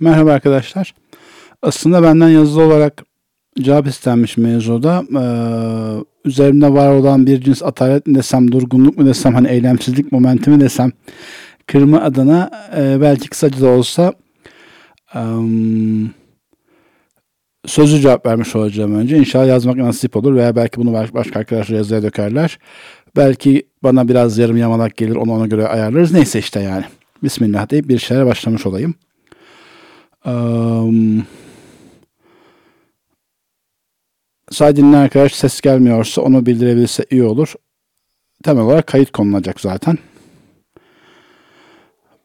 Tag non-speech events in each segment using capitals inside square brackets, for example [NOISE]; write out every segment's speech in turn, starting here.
Merhaba arkadaşlar. Aslında benden yazılı olarak cevap istenmiş mevzuda. Ee, üzerimde var olan bir cins atalet mi desem, durgunluk mu desem, hani eylemsizlik momenti mi desem, kırma adına e, belki kısaca da olsa e, sözlü cevap vermiş olacağım önce. İnşallah yazmak nasip olur veya belki bunu başka arkadaşlar yazıya dökerler. Belki bana biraz yarım yamalak gelir onu ona göre ayarlarız. Neyse işte yani. Bismillah deyip bir şeylere başlamış olayım. Um, dinleyen arkadaş ses gelmiyorsa onu bildirebilirse iyi olur. Temel olarak kayıt konulacak zaten.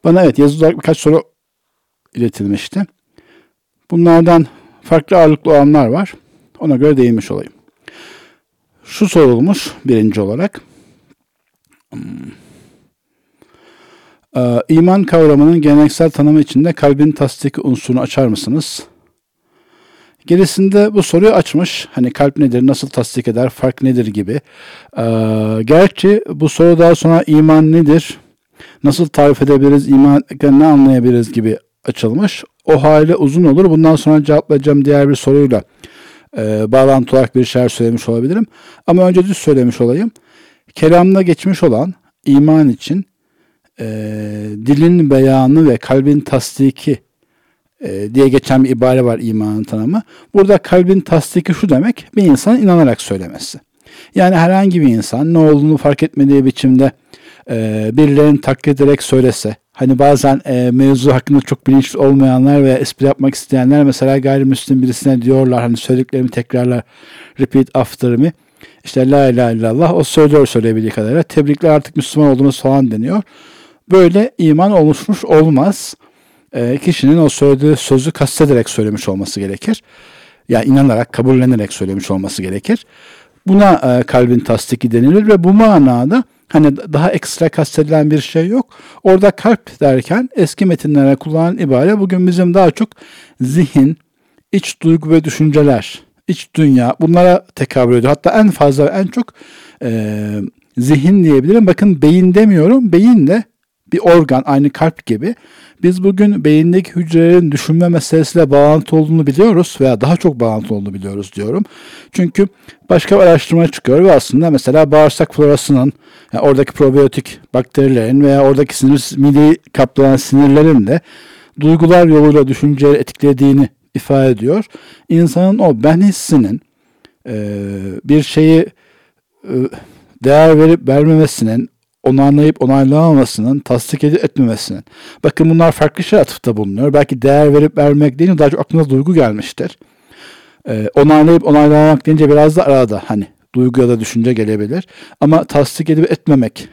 Bana evet yazılı olarak birkaç soru iletilmişti. Bunlardan farklı ağırlıklı olanlar var. Ona göre değinmiş olayım. Şu sorulmuş birinci olarak. Hmm. Ee, iman kavramının geleneksel tanımı içinde kalbin tasdiki unsurunu açar mısınız? Gerisinde bu soruyu açmış. Hani kalp nedir, nasıl tasdik eder, fark nedir gibi. Ee, gerçi bu soru daha sonra iman nedir, nasıl tarif edebiliriz, iman ne anlayabiliriz gibi açılmış. O hali uzun olur. Bundan sonra cevaplayacağım diğer bir soruyla e, bağlantı olarak bir şeyler söylemiş olabilirim. Ama önce düz söylemiş olayım. Kelamda geçmiş olan iman için e, dilin beyanı ve kalbin tasdiki e, diye geçen bir ibare var imanın tanımı. Burada kalbin tasdiki şu demek, bir insan inanarak söylemesi. Yani herhangi bir insan ne olduğunu fark etmediği biçimde e, birilerinin taklit ederek söylese, hani bazen e, mevzu hakkında çok bilinçli olmayanlar ve espri yapmak isteyenler mesela gayrimüslim birisine diyorlar hani söylediklerimi tekrarlar repeat after me. İşte la ilahe illallah o söylüyor söyleyebildiği kadarıyla. Tebrikler artık Müslüman olduğunuz falan deniyor. Böyle iman oluşmuş [LAUGHS] olmaz. E, kişinin o söylediği sözü kastederek söylemiş olması gerekir. Yani inanarak, kabullenerek söylemiş olması gerekir. Buna e, kalbin tasdiki denilir ve bu manada hani daha ekstra kastedilen bir şey yok. Orada kalp derken eski metinlere kullanılan ibare bugün bizim daha çok zihin, iç duygu ve düşünceler, iç dünya bunlara tekabül ediyor. Hatta en fazla en çok e, zihin diyebilirim. Bakın beyin demiyorum. Beyin de bir organ aynı kalp gibi. Biz bugün beyindeki hücrelerin düşünme meselesiyle bağlantı olduğunu biliyoruz veya daha çok bağlantı olduğunu biliyoruz diyorum. Çünkü başka bir araştırma çıkıyor ve aslında mesela bağırsak florasının yani oradaki probiyotik bakterilerin veya oradaki sinir midi kaplanan sinirlerin de duygular yoluyla düşünceleri etkilediğini ifade ediyor. İnsanın o ben hissinin e, bir şeyi e, değer verip vermemesinin onaylayıp onaylamamasının, tasdik edip etmemesinin. Bakın bunlar farklı şey atıfta bulunuyor. Belki değer verip vermek deyince daha çok aklına duygu gelmiştir. Ee, onaylayıp onaylamamak deyince biraz da arada hani duygu ya da düşünce gelebilir. Ama tasdik edip etmemek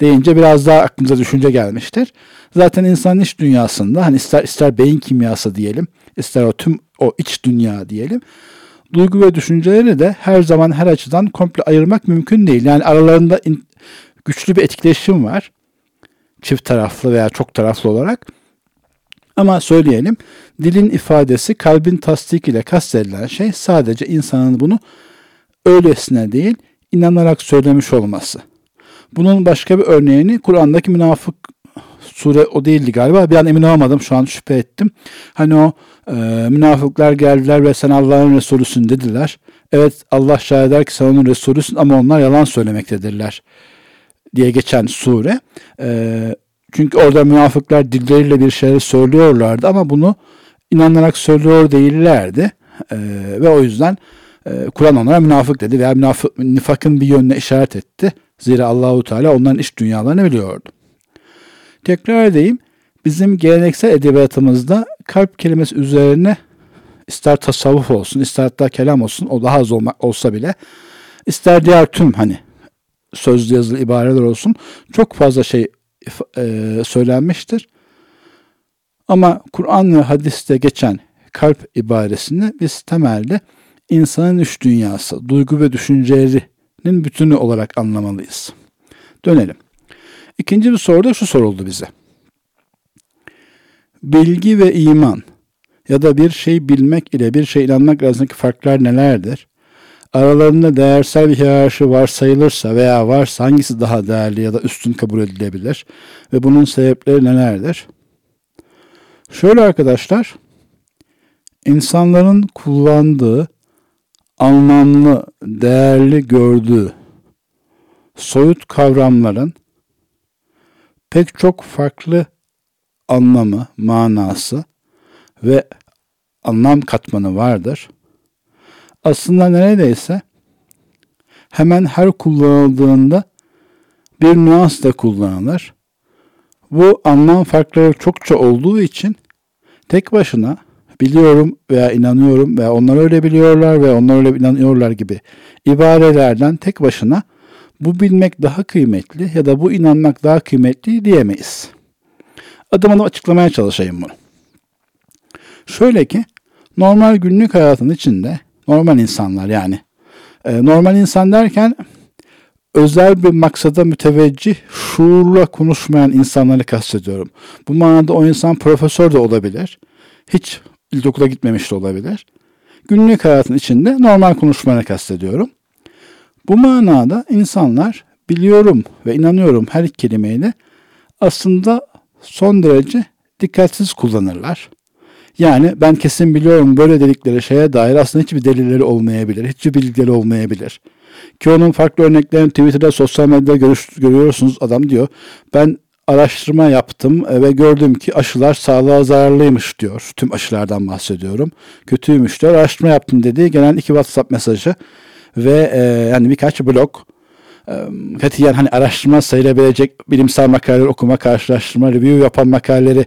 deyince biraz daha aklınıza düşünce gelmiştir. Zaten insanın iç dünyasında hani ister ister beyin kimyası diyelim, ister o tüm o iç dünya diyelim. Duygu ve düşünceleri de her zaman her açıdan komple ayırmak mümkün değil. Yani aralarında in, güçlü bir etkileşim var. Çift taraflı veya çok taraflı olarak. Ama söyleyelim dilin ifadesi kalbin tasdik ile kastedilen şey sadece insanın bunu öylesine değil inanarak söylemiş olması. Bunun başka bir örneğini Kur'an'daki münafık sure o değildi galiba. Bir an emin olamadım. Şu an şüphe ettim. Hani o e, münafıklar geldiler ve sen Allah'ın Resulüsün dediler. Evet Allah şahit eder ki sen onun Resulüsün ama onlar yalan söylemektedirler diye geçen sure. E, çünkü orada münafıklar dilleriyle bir şeyler söylüyorlardı ama bunu inanarak söylüyor değillerdi. E, ve o yüzden e, Kur'an onlara münafık dedi veya münafık, nifakın bir yönüne işaret etti. Zira Allahu Teala onların iç dünyalarını biliyordu. Tekrar edeyim. Bizim geleneksel edebiyatımızda kalp kelimesi üzerine ister tasavvuf olsun, ister hatta kelam olsun, o daha az olsa bile, ister diğer tüm hani sözlü yazılı ibareler olsun çok fazla şey e, söylenmiştir. Ama Kur'an ve hadiste geçen kalp ibaresini biz temelde insanın üç dünyası, duygu ve düşüncelerinin bütünü olarak anlamalıyız. Dönelim. İkinci bir soru da şu soruldu bize. Bilgi ve iman ya da bir şey bilmek ile bir şey inanmak arasındaki farklar nelerdir? Aralarında değersel bir hiyerarşi varsayılırsa veya varsa hangisi daha değerli ya da üstün kabul edilebilir ve bunun sebepleri nelerdir? Şöyle arkadaşlar, insanların kullandığı, anlamlı, değerli gördüğü soyut kavramların pek çok farklı anlamı, manası ve anlam katmanı vardır. Aslında neredeyse hemen her kullanıldığında bir nüans da kullanılır. Bu anlam farkları çokça olduğu için tek başına biliyorum veya inanıyorum veya onlar öyle biliyorlar ve onlar öyle inanıyorlar gibi ibarelerden tek başına bu bilmek daha kıymetli ya da bu inanmak daha kıymetli diyemeyiz. Adım adım açıklamaya çalışayım bunu. Şöyle ki normal günlük hayatın içinde normal insanlar yani e, normal insan derken özel bir maksada müteveccih, şuurla konuşmayan insanları kastediyorum. Bu manada o insan profesör de olabilir. Hiç ilkokula gitmemiş de olabilir. Günlük hayatın içinde normal konuşmanı kastediyorum. Bu manada insanlar biliyorum ve inanıyorum her kelimeyle aslında son derece dikkatsiz kullanırlar. Yani ben kesin biliyorum böyle dedikleri şeye dair aslında hiçbir delilleri olmayabilir, hiçbir bilgileri olmayabilir. Ki onun farklı örneklerini Twitter'da, sosyal medyada görüş, görüyorsunuz. Adam diyor ben araştırma yaptım e, ve gördüm ki aşılar sağlığa zararlıymış diyor. Tüm aşılardan bahsediyorum. Kötüymüş diyor. Araştırma yaptım dedi. Gelen iki WhatsApp mesajı ve e, yani birkaç blog katiyen hani araştırma sayılabilecek bilimsel makaleler okuma, karşılaştırma, review yapan makaleleri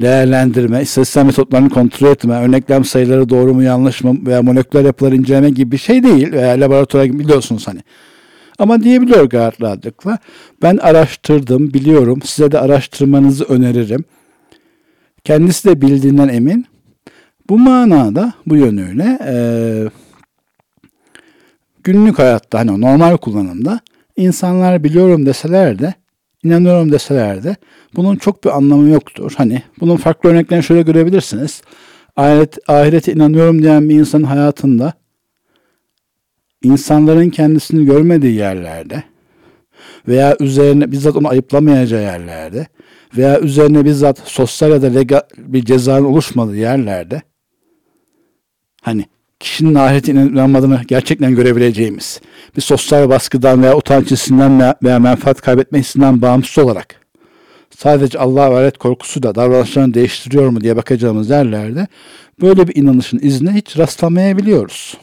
değerlendirme, istatistik metotlarını kontrol etme, örneklem sayıları doğru mu yanlış mı veya moleküler yapıları inceleme gibi bir şey değil veya laboratuvara gibi biliyorsunuz hani. Ama diyebiliyor gayet rahatlıkla. Ben araştırdım, biliyorum. Size de araştırmanızı öneririm. Kendisi de bildiğinden emin. Bu manada, bu yönüyle e, günlük hayatta hani normal kullanımda insanlar biliyorum deseler de inanıyorum deseler de bunun çok bir anlamı yoktur. Hani bunun farklı örneklerini şöyle görebilirsiniz. Ahiret, ahirete inanıyorum diyen bir insanın hayatında insanların kendisini görmediği yerlerde veya üzerine bizzat onu ayıplamayacağı yerlerde veya üzerine bizzat sosyal ya da legal bir cezanın oluşmadığı yerlerde hani kişinin ahirete inanmadığını gerçekten görebileceğimiz bir sosyal baskıdan veya utanç hissinden veya menfaat kaybetme hissinden bağımsız olarak sadece Allah ve ahiret korkusu da davranışlarını değiştiriyor mu diye bakacağımız yerlerde böyle bir inanışın izine hiç rastlamayabiliyoruz.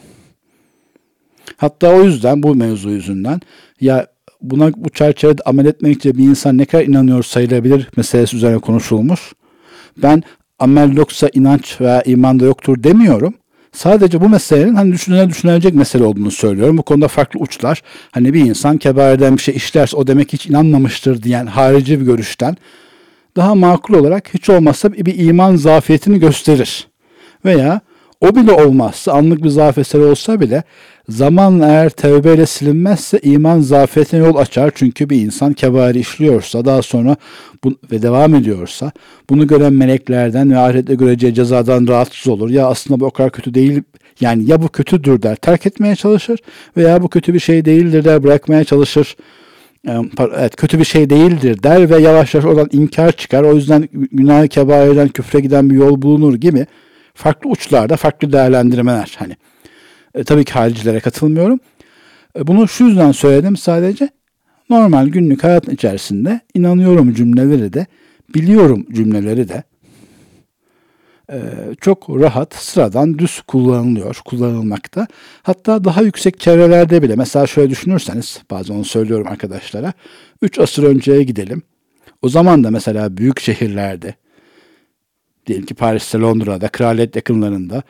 Hatta o yüzden bu mevzu yüzünden ya buna bu çerçevede amel etmek için bir insan ne kadar inanıyor sayılabilir meselesi üzerine konuşulmuş. Ben amel yoksa inanç veya iman da yoktur demiyorum. Sadece bu meselenin hani düşünüle düşünülecek mesele olduğunu söylüyorum. Bu konuda farklı uçlar. Hani bir insan kebareden bir şey işlerse o demek hiç inanmamıştır diyen harici bir görüşten daha makul olarak hiç olmazsa bir iman zafiyetini gösterir. Veya o bile olmazsa anlık bir zaaf eseri olsa bile zamanla eğer tevbeyle silinmezse iman zafiyetine yol açar. Çünkü bir insan kebari işliyorsa daha sonra bu, ve devam ediyorsa bunu gören meleklerden ve ahirette göreceği cezadan rahatsız olur. Ya aslında bu o kadar kötü değil yani ya bu kötüdür der terk etmeye çalışır veya bu kötü bir şey değildir der bırakmaya çalışır. Evet kötü bir şey değildir der ve yavaş yavaş oradan inkar çıkar. O yüzden günah kebairden küfre giden bir yol bulunur gibi farklı uçlarda farklı değerlendirmeler hani. E, tabii ki haricilere katılmıyorum. E, bunu şu yüzden söyledim sadece normal günlük hayatın içerisinde inanıyorum cümleleri de biliyorum cümleleri de e, çok rahat, sıradan, düz kullanılıyor, kullanılmakta. Hatta daha yüksek çevrelerde bile, mesela şöyle düşünürseniz, bazen onu söylüyorum arkadaşlara, 3 asır önceye gidelim. O zaman da mesela büyük şehirlerde, diyelim ki Paris'te, Londra'da, kraliyet yakınlarında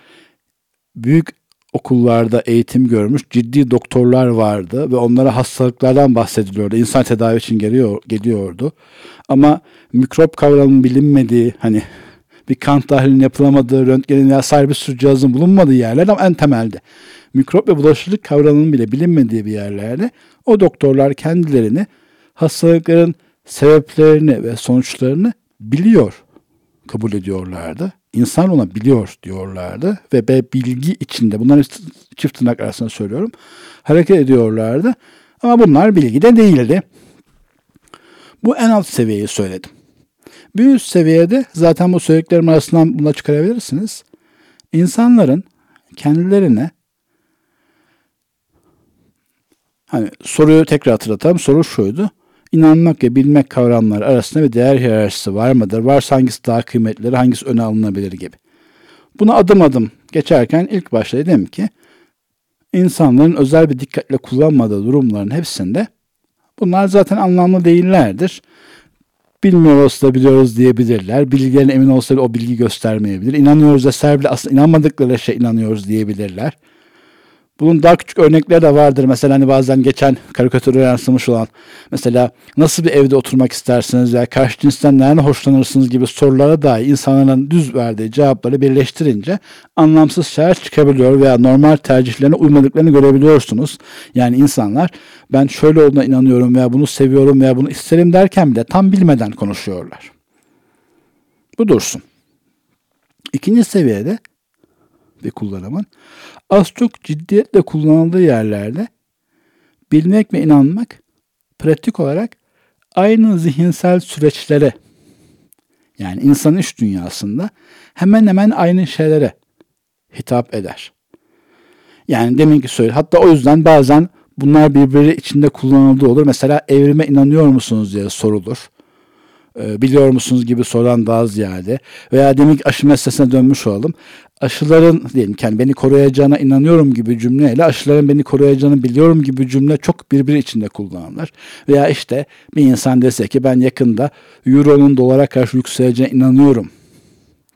büyük okullarda eğitim görmüş ciddi doktorlar vardı ve onlara hastalıklardan bahsediliyordu. İnsan tedavi için geliyor, geliyordu. Ama mikrop kavramının bilinmediği hani bir kan tahlilinin yapılamadığı, röntgenin veya sahibi sürü cihazın bulunmadığı yerler ama en temelde mikrop ve bulaşıcılık kavramının bile bilinmediği bir yerlerde o doktorlar kendilerini hastalıkların sebeplerini ve sonuçlarını biliyor kabul ediyorlardı. İnsan ona biliyor diyorlardı ve be bilgi içinde bunları çift tırnak arasında söylüyorum hareket ediyorlardı. Ama bunlar bilgi de değildi. Bu en alt seviyeyi söyledim. Bir üst seviyede zaten bu söylediklerim arasından buna çıkarabilirsiniz. İnsanların kendilerine hani soruyu tekrar hatırlatalım. Soru şuydu. İnanmak ve bilmek kavramları arasında bir değer hiyerarşisi var mıdır? Varsa hangisi daha kıymetlidir, hangisi öne alınabilir gibi. Bunu adım adım geçerken ilk başta dedim ki insanların özel bir dikkatle kullanmadığı durumların hepsinde bunlar zaten anlamlı değillerdir. Bilmiyor olsa da biliyoruz diyebilirler. Bilgilerin emin olsa bile o bilgi göstermeyebilir. İnanıyoruz deser bile aslında inanmadıkları şey inanıyoruz diyebilirler. Bunun daha küçük örnekleri de vardır. Mesela hani bazen geçen karikatüre yansımış olan mesela nasıl bir evde oturmak istersiniz veya karşı cinsten nerede hoşlanırsınız gibi sorulara dahi insanların düz verdiği cevapları birleştirince anlamsız şeyler çıkabiliyor veya normal tercihlerine uymadıklarını görebiliyorsunuz. Yani insanlar ben şöyle olduğuna inanıyorum veya bunu seviyorum veya bunu isterim derken bile tam bilmeden konuşuyorlar. Bu dursun. İkinci seviyede bir kullanımın az çok ciddiyetle kullanıldığı yerlerde bilmek ve inanmak pratik olarak aynı zihinsel süreçlere yani insan iş dünyasında hemen hemen aynı şeylere hitap eder. Yani demin ki söyle hatta o yüzden bazen bunlar birbiri içinde kullanıldığı olur. Mesela evrime inanıyor musunuz diye sorulur. Ee, biliyor musunuz gibi soran daha ziyade veya demek aşı meselesine dönmüş olalım. Aşıların diyelim yani beni koruyacağına inanıyorum gibi cümleyle aşıların beni koruyacağını biliyorum gibi cümle çok birbiri içinde kullanılır. Veya işte bir insan dese ki ben yakında euronun dolara karşı yükseleceğine inanıyorum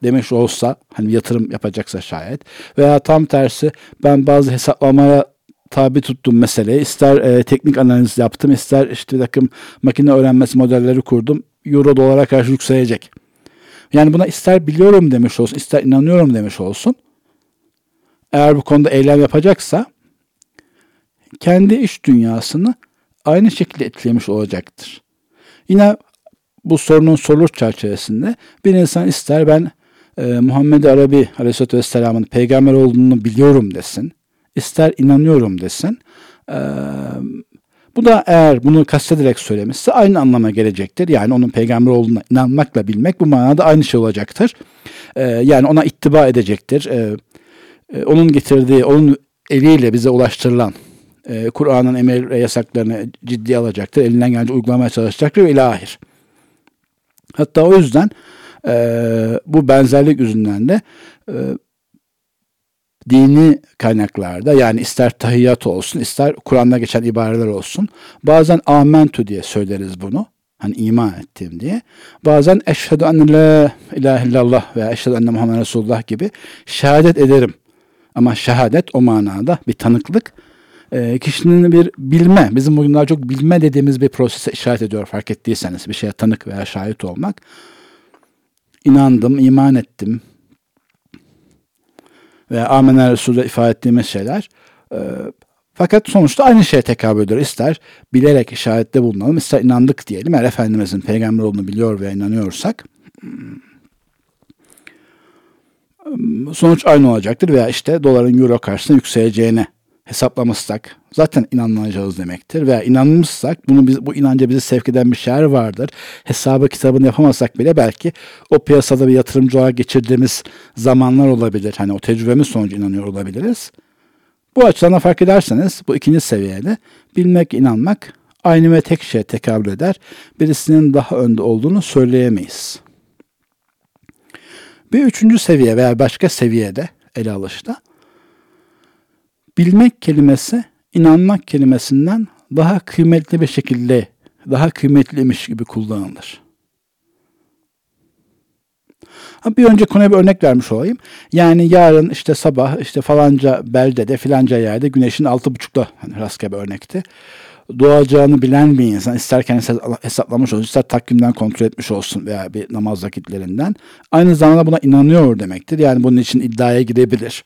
demiş olsa hani yatırım yapacaksa şayet veya tam tersi ben bazı hesaplamaya tabi tuttum meseleyi. İster e, teknik analiz yaptım, ister işte bir takım makine öğrenmesi modelleri kurdum euro dolara karşı yükselecek. Yani buna ister biliyorum demiş olsun, ister inanıyorum demiş olsun. Eğer bu konuda eylem yapacaksa kendi iş dünyasını aynı şekilde etkilemiş olacaktır. Yine bu sorunun soruluş çerçevesinde bir insan ister ben e, Muhammed Arabi Aleyhisselatü Vesselam'ın peygamber olduğunu biliyorum desin, ister inanıyorum desin. E, bu da eğer bunu kastederek söylemişse aynı anlama gelecektir. Yani onun peygamber olduğuna inanmakla bilmek bu manada aynı şey olacaktır. Ee, yani ona ittiba edecektir. Ee, e, onun getirdiği, onun eliyle bize ulaştırılan e, Kur'an'ın emir ve yasaklarını ciddiye alacaktır. Elinden gelince uygulamaya çalışacaktır ve ilahir. Hatta o yüzden e, bu benzerlik yüzünden de e, dini kaynaklarda yani ister tahiyyat olsun ister Kur'an'da geçen ibareler olsun bazen amentu diye söyleriz bunu. Hani iman ettim diye. Bazen eşhedü enne la ilahe illallah veya eşhedü enne Muhammed Resulullah gibi şehadet ederim. Ama şehadet o manada bir tanıklık. E, kişinin bir bilme, bizim bugün daha çok bilme dediğimiz bir prosese işaret ediyor fark ettiyseniz. Bir şeye tanık veya şahit olmak. İnandım, iman ettim, veya amener Resul'de ifade ettiğimiz şeyler. E, fakat sonuçta aynı şeye tekabül ediyor. İster bilerek işarette bulunalım, ister inandık diyelim. Eğer Efendimizin peygamber olduğunu biliyor ve inanıyorsak sonuç aynı olacaktır. Veya işte doların euro karşısında yükseleceğine hesaplamışsak zaten inanmayacağız demektir. Veya inanmışsak bunu biz, bu inanca bizi sevk eden bir şeyler vardır. Hesabı kitabını yapamazsak bile belki o piyasada bir yatırımcı olarak geçirdiğimiz zamanlar olabilir. Hani o tecrübemiz sonucu inanıyor olabiliriz. Bu açıdan fark ederseniz bu ikinci seviyede bilmek, inanmak aynı ve tek şeye tekabül eder. Birisinin daha önde olduğunu söyleyemeyiz. Bir üçüncü seviye veya başka seviyede ele alışta bilmek kelimesi inanmak kelimesinden daha kıymetli bir şekilde daha kıymetliymiş gibi kullanılır. Bir önce konuya bir örnek vermiş olayım. Yani yarın işte sabah işte falanca beldede filanca yerde güneşin altı buçukta hani rastgele bir örnekti. Doğacağını bilen bir insan ister kendisi hesaplamış olsun ister takvimden kontrol etmiş olsun veya bir namaz vakitlerinden aynı zamanda buna inanıyor demektir. Yani bunun için iddiaya gidebilir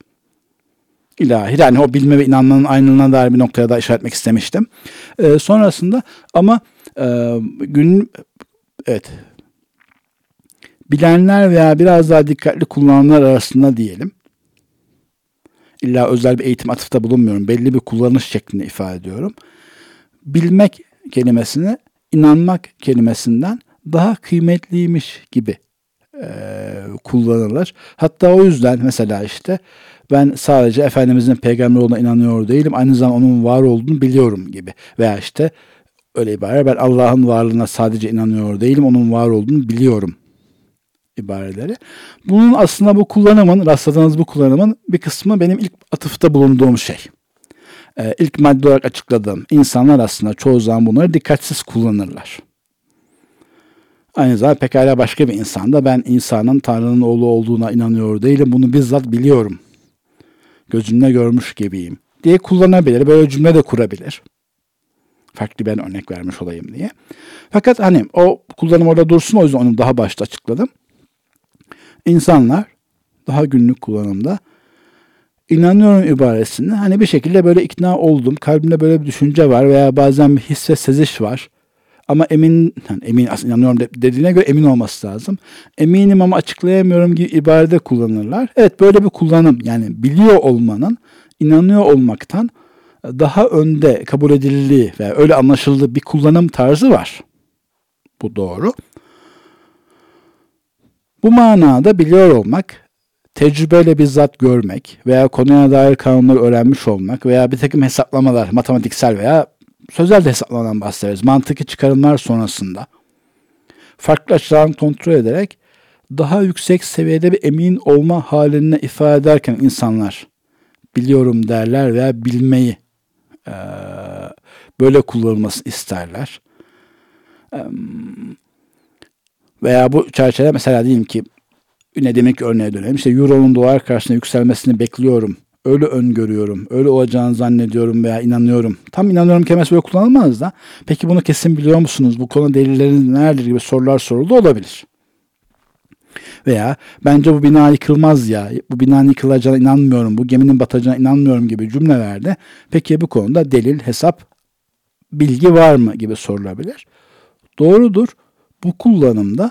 ilahi. Yani o bilme ve inanmanın aynılığına dair bir noktaya da işaret etmek istemiştim. E, sonrasında ama e, gün evet bilenler veya biraz daha dikkatli kullananlar arasında diyelim. İlla özel bir eğitim atıfta bulunmuyorum. Belli bir kullanış şeklinde ifade ediyorum. Bilmek kelimesini inanmak kelimesinden daha kıymetliymiş gibi e, kullanılır. Hatta o yüzden mesela işte ben sadece Efendimizin peygamber olduğuna inanıyor değilim. Aynı zamanda onun var olduğunu biliyorum gibi. Veya işte öyle ibare ben Allah'ın varlığına sadece inanıyor değilim. Onun var olduğunu biliyorum ibareleri. Bunun aslında bu kullanımın, rastladığınız bu kullanımın bir kısmı benim ilk atıfta bulunduğum şey. Ee, ilk madde olarak açıkladığım insanlar aslında çoğu zaman bunları dikkatsiz kullanırlar. Aynı zamanda pekala başka bir insan da ben insanın Tanrı'nın oğlu olduğuna inanıyor değilim. Bunu bizzat biliyorum. Gözümle görmüş gibiyim diye kullanabilir. Böyle cümle de kurabilir. Farklı bir örnek vermiş olayım diye. Fakat hani o kullanım orada dursun o yüzden onu daha başta açıkladım. İnsanlar daha günlük kullanımda inanıyorum ibaresini hani bir şekilde böyle ikna oldum. Kalbimde böyle bir düşünce var veya bazen bir his ve seziş var. Ama emin, yani emin aslında inanıyorum dediğine göre emin olması lazım. Eminim ama açıklayamıyorum gibi ibarede kullanırlar. Evet böyle bir kullanım yani biliyor olmanın inanıyor olmaktan daha önde kabul edildiği ve öyle anlaşıldığı bir kullanım tarzı var. Bu doğru. Bu manada biliyor olmak, tecrübeyle bizzat görmek veya konuya dair kanunları öğrenmiş olmak veya bir takım hesaplamalar, matematiksel veya sözel de hesaplanan bahsederiz. Mantıki çıkarımlar sonrasında farklı açıdan kontrol ederek daha yüksek seviyede bir emin olma haline ifade ederken insanlar biliyorum derler veya bilmeyi e, böyle kullanılması isterler. E, veya bu çerçeve mesela diyeyim ki ne demek örneğe dönelim. İşte Euro'nun dolar karşısında yükselmesini bekliyorum. Öyle öngörüyorum. Öyle olacağını zannediyorum veya inanıyorum. Tam inanıyorum kelimesi böyle kullanılmaz da. Peki bunu kesin biliyor musunuz? Bu konu delilleriniz neredir gibi sorular soruldu olabilir. Veya bence bu bina yıkılmaz ya, bu binanın yıkılacağına inanmıyorum, bu geminin batacağına inanmıyorum gibi cümlelerde peki bu konuda delil, hesap, bilgi var mı gibi sorulabilir. Doğrudur. Bu kullanımda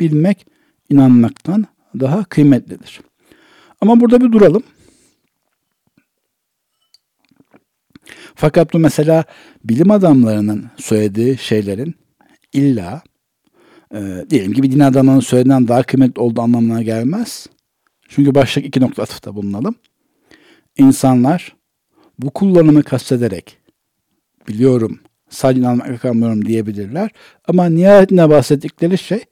bilmek inanmaktan daha kıymetlidir. Ama burada bir duralım. Fakat bu mesela bilim adamlarının söylediği şeylerin illa e, diyelim ki bir din adamının söylediğinden daha kıymetli olduğu anlamına gelmez. Çünkü başlık iki nokta atıfta bulunalım. İnsanlar bu kullanımı kastederek biliyorum sadece inanmakla kalmıyorum diyebilirler. Ama nihayetinde bahsettikleri şey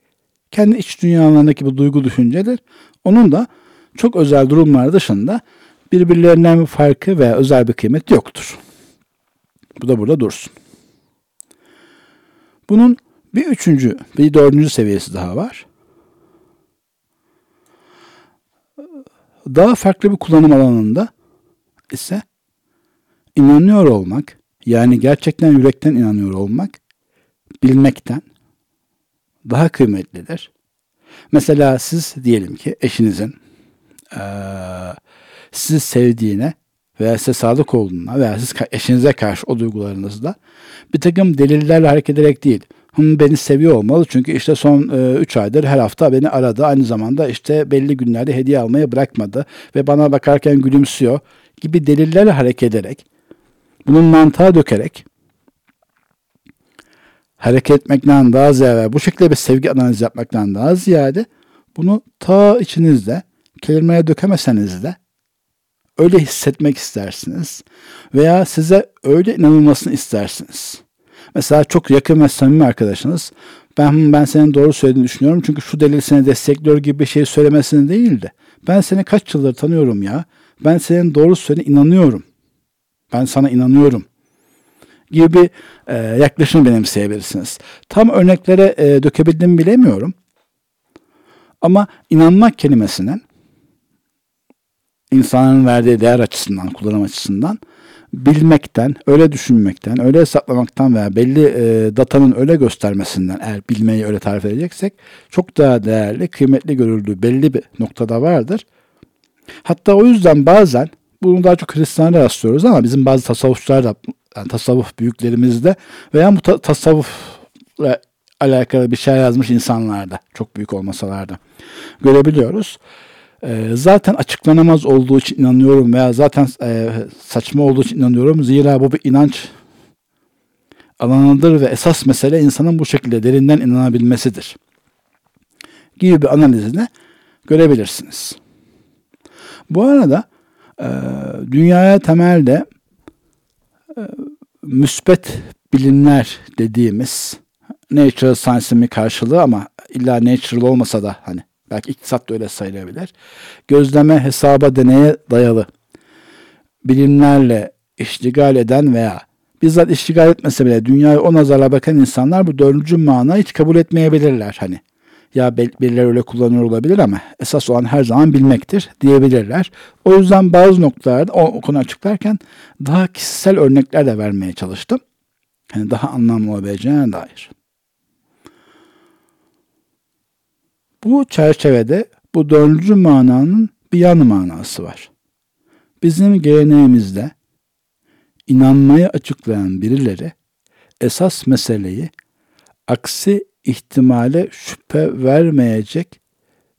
kendi iç dünyalarındaki bu duygu düşüncedir. Onun da çok özel durumlar dışında birbirlerinden bir farkı veya özel bir kıymet yoktur. Bu da burada dursun. Bunun bir üçüncü, bir dördüncü seviyesi daha var. Daha farklı bir kullanım alanında ise inanıyor olmak, yani gerçekten yürekten inanıyor olmak, bilmekten daha kıymetlidir. Mesela siz diyelim ki eşinizin ee, sizi sevdiğine veya size sadık olduğuna veya siz eşinize karşı o duygularınızda bir takım delillerle hareket ederek değil. Hım beni seviyor olmalı çünkü işte son 3 e, aydır her hafta beni aradı. Aynı zamanda işte belli günlerde hediye almayı bırakmadı ve bana bakarken gülümsüyor gibi delillerle hareket ederek bunun mantığa dökerek hareket etmekten daha ziyade bu şekilde bir sevgi analizi yapmaktan daha ziyade bunu ta içinizde kelimeye dökemeseniz de öyle hissetmek istersiniz veya size öyle inanılmasını istersiniz. Mesela çok yakın ve samimi arkadaşınız ben ben senin doğru söylediğini düşünüyorum çünkü şu delil seni destekliyor gibi bir şey söylemesini değil de ben seni kaç yıldır tanıyorum ya ben senin doğru söylediğine inanıyorum. Ben sana inanıyorum gibi e, yaklaşım benimseyebilirsiniz. Tam örneklere e, dökebildim bilemiyorum. Ama inanmak kelimesinin insanın verdiği değer açısından, kullanım açısından bilmekten, öyle düşünmekten, öyle hesaplamaktan veya belli e, datanın öyle göstermesinden eğer bilmeyi öyle tarif edeceksek çok daha değerli, kıymetli görüldüğü belli bir noktada vardır. Hatta o yüzden bazen bunu daha çok Hristiyanlara rastlıyoruz ama bizim bazı tasavvufçular da yani tasavvuf büyüklerimizde veya bu ta- tasavvufla alakalı bir şey yazmış insanlarda çok büyük olmasalar da görebiliyoruz. E, zaten açıklanamaz olduğu için inanıyorum veya zaten e, saçma olduğu için inanıyorum. Zira bu bir inanç alanıdır ve esas mesele insanın bu şekilde derinden inanabilmesidir. Gibi bir analizini görebilirsiniz. Bu arada e, dünyaya temelde e, müspet bilimler dediğimiz natural science'ın bir karşılığı ama illa natural olmasa da hani belki iktisat da öyle sayılabilir. Gözleme, hesaba, deneye dayalı bilimlerle iştigal eden veya bizzat iştigal etmese bile dünyaya o nazarla bakan insanlar bu dördüncü mana hiç kabul etmeyebilirler. Hani ya birileri öyle kullanıyor olabilir ama esas olan her zaman bilmektir diyebilirler. O yüzden bazı noktalarda o, o konu açıklarken daha kişisel örnekler de vermeye çalıştım. Yani daha anlamlı olabileceğine dair. Bu çerçevede bu dördüncü mananın bir yan manası var. Bizim geleneğimizde inanmayı açıklayan birileri esas meseleyi aksi ihtimale şüphe vermeyecek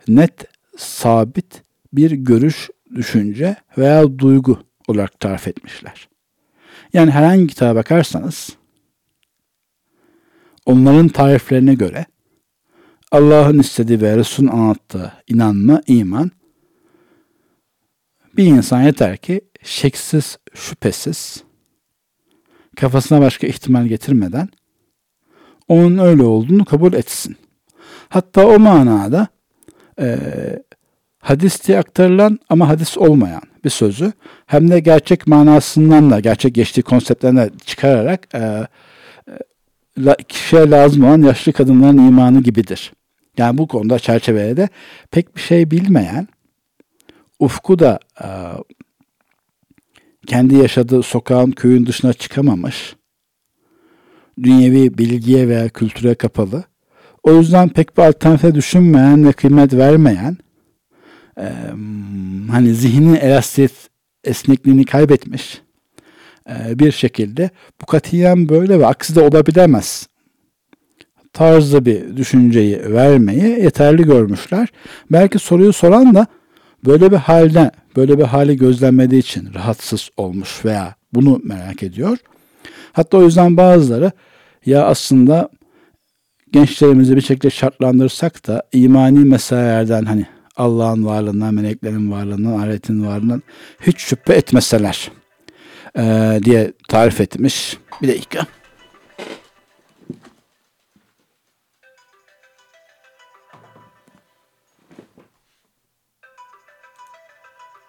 net, sabit bir görüş, düşünce veya duygu olarak tarif etmişler. Yani herhangi kitaba bakarsanız onların tariflerine göre Allah'ın istediği ve Resul'ün anlattığı inanma, iman bir insan yeter ki şeksiz, şüphesiz kafasına başka ihtimal getirmeden onun öyle olduğunu kabul etsin. Hatta o manada e, hadis diye aktarılan ama hadis olmayan bir sözü hem de gerçek manasından da gerçek geçtiği konseptten de çıkararak e, e, kişiye lazım olan yaşlı kadınların imanı gibidir. Yani bu konuda çerçevede pek bir şey bilmeyen, ufku da e, kendi yaşadığı sokağın köyün dışına çıkamamış, dünyevi bilgiye veya kültüre kapalı, o yüzden pek bir alternatife düşünmeyen ve kıymet vermeyen, e, hani zihnin elastik esnekliğini kaybetmiş e, bir şekilde bu katiyen böyle ve aksi de olabilemez tarzda bir düşünceyi vermeyi yeterli görmüşler. Belki soruyu soran da böyle bir halden, böyle bir hali gözlemlediği için rahatsız olmuş veya bunu merak ediyor. Hatta o yüzden bazıları ya aslında gençlerimizi bir şekilde şartlandırsak da imani meselelerden hani Allah'ın varlığından, meleklerin varlığından, ahiretin varlığından hiç şüphe etmeseler ee, diye tarif etmiş. Bir dakika.